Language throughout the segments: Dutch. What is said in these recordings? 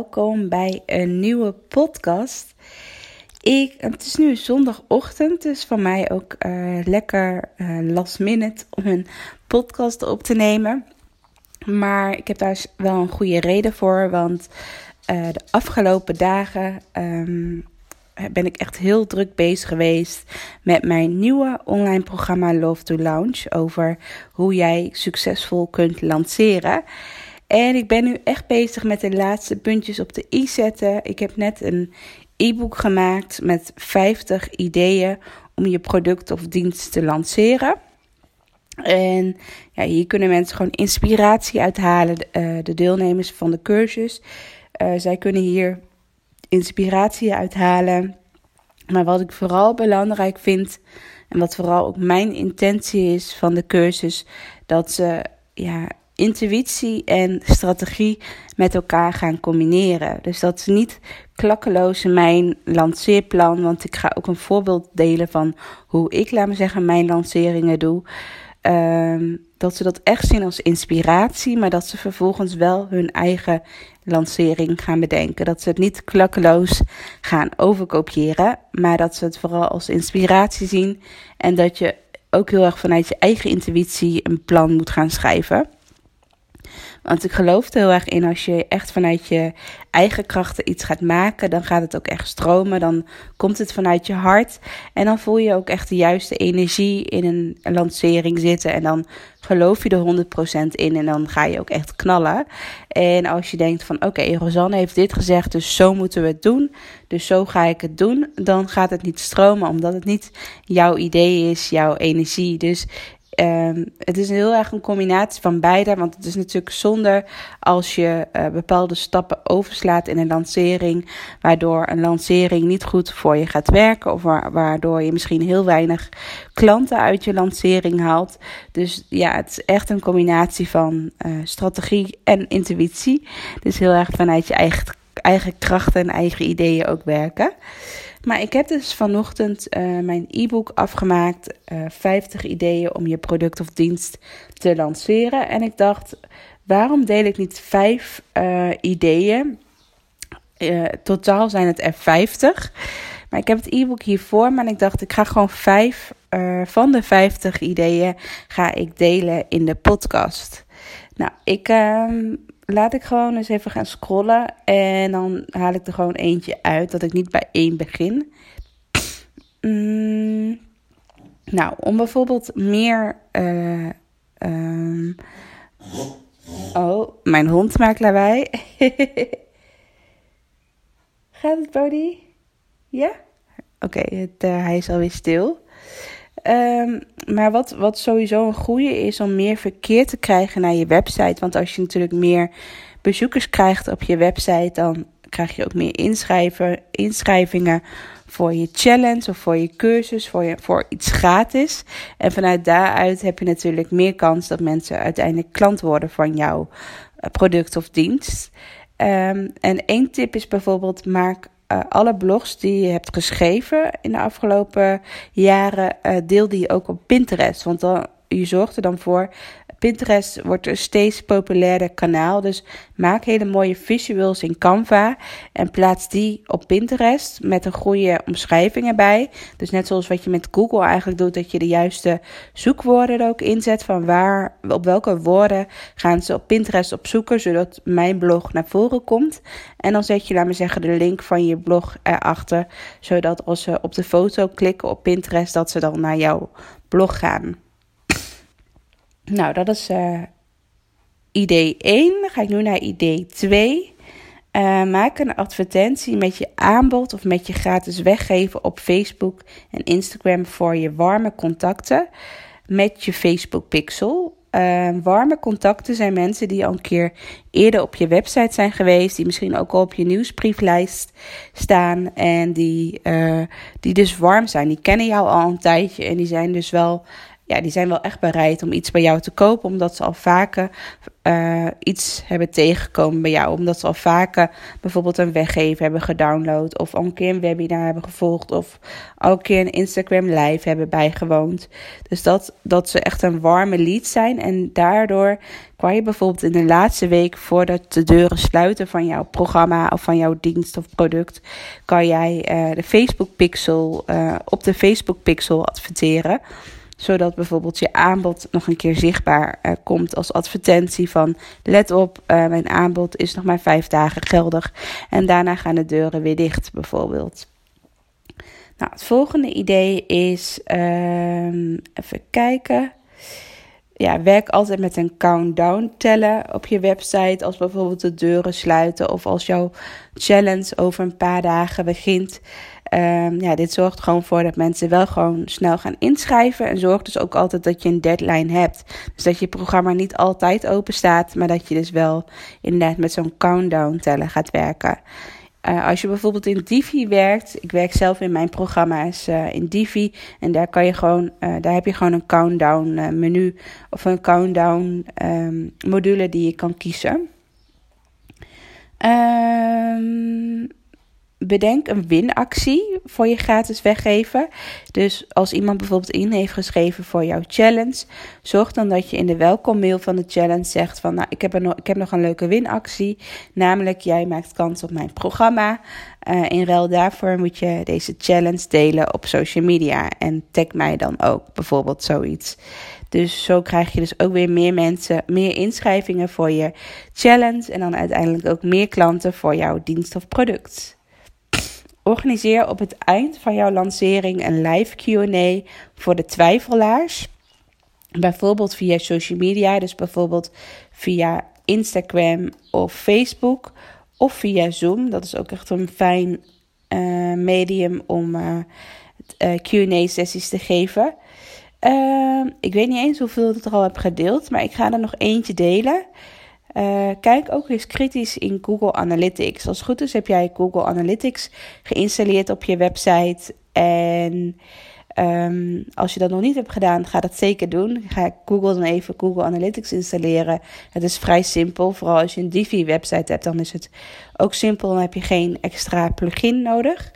Welkom bij een nieuwe podcast. Ik, het is nu zondagochtend, dus voor mij ook eh, lekker eh, last minute om een podcast op te nemen. Maar ik heb daar wel een goede reden voor, want eh, de afgelopen dagen ehm, ben ik echt heel druk bezig geweest met mijn nieuwe online programma Love to Launch over hoe jij succesvol kunt lanceren. En ik ben nu echt bezig met de laatste puntjes op de i zetten. Ik heb net een e-book gemaakt met 50 ideeën om je product of dienst te lanceren. En ja, hier kunnen mensen gewoon inspiratie uithalen, uh, de deelnemers van de cursus. Uh, zij kunnen hier inspiratie uithalen. Maar wat ik vooral belangrijk vind, en wat vooral ook mijn intentie is van de cursus, dat ze ja, intuïtie en strategie met elkaar gaan combineren. Dus dat is niet klakkeloos mijn lanceerplan, want ik ga ook een voorbeeld delen van hoe ik, laat me zeggen, mijn lanceringen doe. Um, dat ze dat echt zien als inspiratie, maar dat ze vervolgens wel hun eigen lancering gaan bedenken. Dat ze het niet klakkeloos gaan overkopiëren, maar dat ze het vooral als inspiratie zien en dat je ook heel erg vanuit je eigen intuïtie een plan moet gaan schrijven. Want ik geloof er heel erg in als je echt vanuit je eigen krachten iets gaat maken, dan gaat het ook echt stromen. Dan komt het vanuit je hart. En dan voel je ook echt de juiste energie in een lancering zitten. En dan geloof je er 100% in en dan ga je ook echt knallen. En als je denkt van oké, Rosanne heeft dit gezegd, dus zo moeten we het doen. Dus zo ga ik het doen. Dan gaat het niet stromen, omdat het niet jouw idee is, jouw energie. Dus Um, het is heel erg een combinatie van beide. Want het is natuurlijk zonde als je uh, bepaalde stappen overslaat in een lancering. Waardoor een lancering niet goed voor je gaat werken. Of waardoor je misschien heel weinig klanten uit je lancering haalt. Dus ja, het is echt een combinatie van uh, strategie en intuïtie. Dus heel erg vanuit je eigen, eigen krachten en eigen ideeën ook werken. Maar ik heb dus vanochtend uh, mijn e-book afgemaakt. Uh, eh, 50 ideeën om je product of dienst te lanceren. En ik dacht, waarom deel ik niet 5 uh, eh, ideeën? totaal zijn het er 50. Maar ik heb het e-book hiervoor. Maar ik dacht, ik ga gewoon 5 van de 50 ideeën ga ik delen in de podcast. Nou, ik ehm, laat ik gewoon eens even gaan scrollen. En dan haal ik er gewoon eentje uit. Dat ik niet bij één begin. Mm, nou, om bijvoorbeeld meer. Uh, um, oh, mijn hond maakt lawaai. Gaat het, Bodie? Ja? Oké, uh, hij is alweer stil. Um, maar wat, wat sowieso een goede is om meer verkeer te krijgen naar je website. Want als je natuurlijk meer bezoekers krijgt op je website, dan krijg je ook meer inschrijvingen voor je challenge of voor je cursus, voor, je, voor iets gratis. En vanuit daaruit heb je natuurlijk meer kans dat mensen uiteindelijk klant worden van jouw eh, product of dienst. Um, en één tip is bijvoorbeeld: maak uh, alle blogs die je hebt geschreven in de afgelopen jaren, uh, deel die ook op Pinterest. Want dan, je zorgt er dan voor Pinterest wordt een steeds populairder kanaal. Dus maak hele mooie visuals in Canva en plaats die op Pinterest met een goede omschrijving erbij. Dus net zoals wat je met Google eigenlijk doet, dat je de juiste zoekwoorden er ook inzet van waar, op welke woorden gaan ze op Pinterest op zoeken, zodat mijn blog naar voren komt. En dan zet je, laat me zeggen, de link van je blog erachter, zodat als ze op de foto klikken op Pinterest, dat ze dan naar jouw blog gaan. Nou, dat is uh, idee 1. Dan ga ik nu naar idee 2. Uh, eh, maak een advertentie met je aanbod of met je gratis weggeven op Facebook en Instagram voor je warme contacten. met je Facebook pixel. Uh, warme contacten zijn mensen die al een keer eerder op je website zijn geweest, die misschien ook al op je nieuwsbrieflijst staan en die, die dus warm zijn. Die kennen jou al een tijdje en die zijn dus wel ja, die zijn wel echt bereid om iets bij jou te kopen, omdat ze al vaker uh, iets hebben tegengekomen bij jou. Omdat ze al vaker bijvoorbeeld een weggever hebben gedownload, of al een keer een webinar hebben gevolgd, of al een keer een Instagram live hebben bijgewoond. Dus dat, dat ze echt een warme lead zijn. En daardoor kan je bijvoorbeeld in de laatste week voordat de deuren sluiten van jouw programma of van jouw dienst of product, kan jij uh, de Facebook Pixel uh, op de Facebook Pixel adverteren zodat bijvoorbeeld je aanbod nog een keer zichtbaar uh, komt als advertentie van let op, uh, mijn aanbod is nog maar vijf dagen geldig en daarna gaan de deuren weer dicht bijvoorbeeld. Nou, het volgende idee is, uh, even kijken. Ja, werk altijd met een countdown tellen op je website. Als bijvoorbeeld de deuren sluiten of als jouw challenge over een paar dagen begint. Um, ja, dit zorgt gewoon voor dat mensen wel gewoon snel gaan inschrijven. En zorgt dus ook altijd dat je een deadline hebt. Dus dat je programma niet altijd open staat, maar dat je dus wel inderdaad met zo'n countdown tellen gaat werken. Uh, als je bijvoorbeeld in Divi werkt, ik werk zelf in mijn programma's uh, in Divi en daar kan je gewoon, uh, daar heb je gewoon een countdown menu of een countdown um, module die je kan kiezen. Um, bedenk een winactie voor je gratis weggeven. Dus als iemand bijvoorbeeld in heeft geschreven voor jouw challenge, zorg dan dat je in de welkommail van de challenge zegt van nou, ik heb, nog, ik heb nog een leuke winactie, namelijk jij maakt kans op mijn programma. Uh, in ruil daarvoor moet je deze challenge delen op social media en tag mij dan ook bijvoorbeeld zoiets. Dus zo krijg je dus ook weer meer mensen, meer inschrijvingen voor je challenge en dan uiteindelijk ook meer klanten voor jouw dienst of product. Organiseer op het eind van jouw lancering een live QA voor de twijfelaars. Bijvoorbeeld via social media, dus bijvoorbeeld via Instagram of Facebook of via Zoom. Dat is ook echt een fijn uh, medium om uh, uh, QA-sessies te geven. ik weet niet eens hoeveel ik er al heb gedeeld, maar ik ga er nog eentje delen. Uh, kijk ook eens kritisch in Google Analytics. Als het goed is heb jij Google Analytics geïnstalleerd op je website. En um, als je dat nog niet hebt gedaan, ga dat zeker doen. Ga Google dan even Google Analytics installeren. Het is vrij simpel. Vooral als je een Divi website hebt, dan is het ook simpel. Dan heb je geen extra plugin nodig.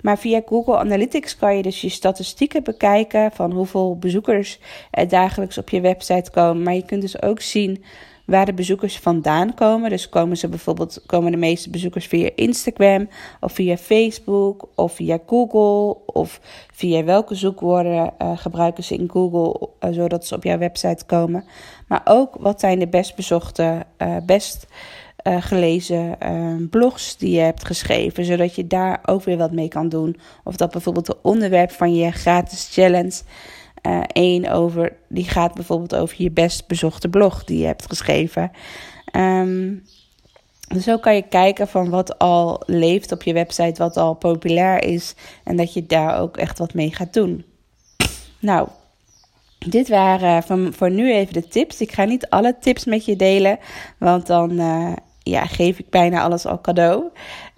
Maar via Google Analytics kan je dus je statistieken bekijken van hoeveel bezoekers er dagelijks op je website komen. Maar je kunt dus ook zien waar de bezoekers vandaan komen. Dus komen ze bijvoorbeeld, komen de meeste bezoekers via Instagram of via Facebook of via Google of via welke zoekwoorden uh, gebruiken ze in Google uh, zodat ze op jouw website komen. Maar ook wat zijn de best bezochte, uh, best gelezen blogs die je hebt geschreven, zodat je daar ook weer wat mee kan doen. Of dat bijvoorbeeld het onderwerp van je gratis challenge Eén uh, over, die gaat bijvoorbeeld over je best bezochte blog die je hebt geschreven. Dus zo kan je kijken van wat al leeft op je website, wat al populair is. En dat je daar ook echt wat mee gaat doen. Nou, dit waren van, voor nu even de tips. Ik ga niet alle tips met je delen, want dan uh, ja, geef ik bijna alles al cadeau.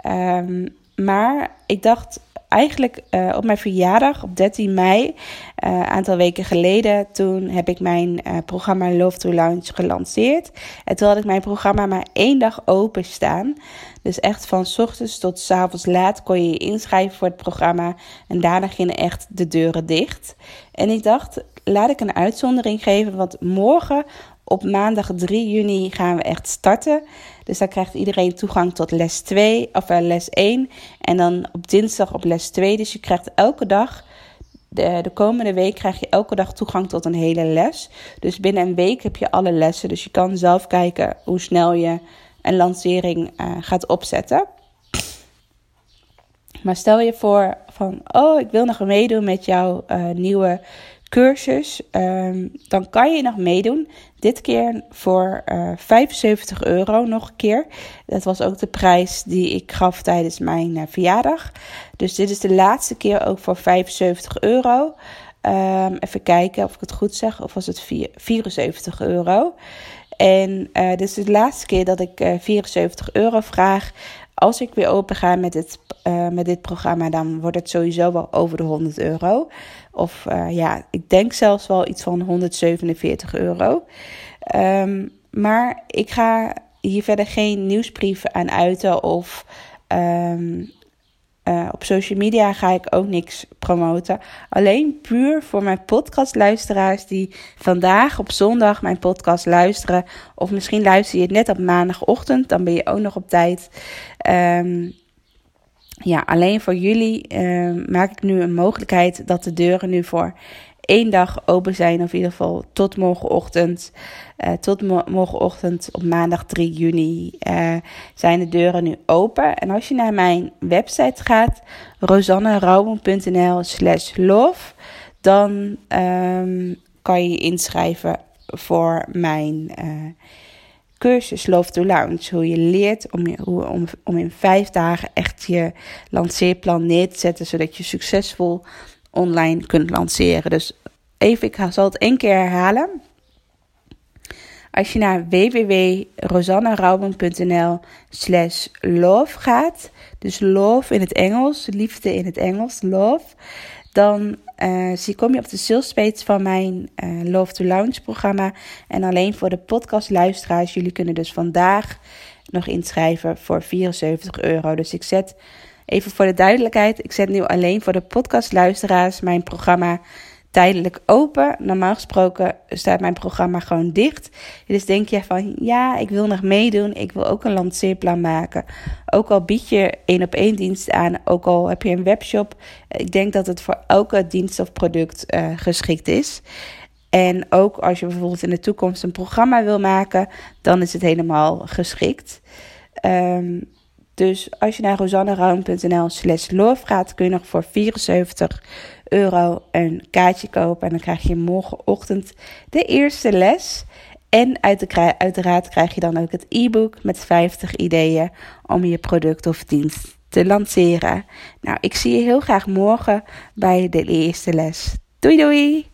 Um, maar ik dacht, eigenlijk uh, op mijn verjaardag op 13 mei, een uh, aantal weken geleden, toen heb ik mijn uh, programma Love to Launch gelanceerd. En toen had ik mijn programma maar één dag open staan. Dus echt van ochtends tot s avonds laat kon je je inschrijven voor het programma. En daarna gingen echt de deuren dicht. En ik dacht, laat ik een uitzondering geven, want morgen op maandag 3 juni gaan we echt starten. Dus dan krijgt iedereen toegang tot les 2 of uh, les 1. En dan op dinsdag op les 2. Dus je krijgt elke dag. De, de komende week krijg je elke dag toegang tot een hele les. Dus binnen een week heb je alle lessen. Dus je kan zelf kijken hoe snel je een lancering uh, gaat opzetten. Maar stel je voor van, oh, ik wil nog meedoen met jouw uh, nieuwe cursus, um, dan kan je nog meedoen. Dit keer voor uh, 75 euro nog een keer. Dat was ook de prijs die ik gaf tijdens mijn uh, verjaardag. Dus dit is de laatste keer ook voor 75 euro. Ehm, even kijken of ik het goed zeg. Of was het vier- 74 euro? En eh, dit is de laatste keer dat ik eh 74 euro vraag. Als ik weer open ga met dit, eh, met dit programma, dan wordt het sowieso wel over de 100 euro. Of eh, ja, ik denk zelfs wel iets van 147 euro. Ehm, maar ik ga hier verder geen nieuwsbrieven aan uiten of ehm, eh, op social media ga ik ook niks promoten. Alleen puur voor mijn podcastluisteraars die vandaag op zondag mijn podcast luisteren. Of misschien luister je het net op maandagochtend, dan ben je ook nog op tijd. Ehm, ja, alleen voor jullie ehm, maak ik nu een mogelijkheid dat de deuren nu voor één dag open zijn. Of in ieder geval tot morgenochtend. Eh, tot mo- morgenochtend op maandag 3 juni eh, zijn de deuren nu open. En als je naar mijn website gaat, rosannerouwen.nl slash love, dan ehm, kan je je inschrijven voor mijn eh, cursus Love to Launch. Hoe je leert om, om, in vijf dagen echt je lanceerplan neer te zetten, zodat je succesvol online kunt lanceren. Dus even, ik zal het één keer herhalen. Als je naar www.rosannerouwen.nl slash love gaat, dus love in het Engels, liefde in het Engels, love, dan zie, kom je op de sales page van mijn eh, Love to Launch programma. En alleen voor de podcastluisteraars, jullie kunnen dus vandaag nog inschrijven voor 74 euro. Dus ik zet, even voor de duidelijkheid, ik zet nu alleen voor de podcastluisteraars mijn programma tijdelijk open. Normaal gesproken staat mijn programma gewoon dicht. Dus denk je van ja, ik wil nog meedoen. Ik wil ook een lanceerplan maken. Ook al bied je één op één dienst aan, ook al heb je een webshop. Ik denk dat het voor elke dienst of product uh, geschikt is. En ook als je bijvoorbeeld in de toekomst een programma wil maken, dan is het helemaal geschikt. Um, dus als je naar rosanneround.nl slash love gaat, kun je nog voor 74 euro een kaartje kopen. En dan krijg je morgenochtend de eerste les. En uiteraard krijg je dan ook het e-book met 50 ideeën om je product of dienst te lanceren. Nou, ik zie je heel graag morgen bij de eerste les. Doei doei!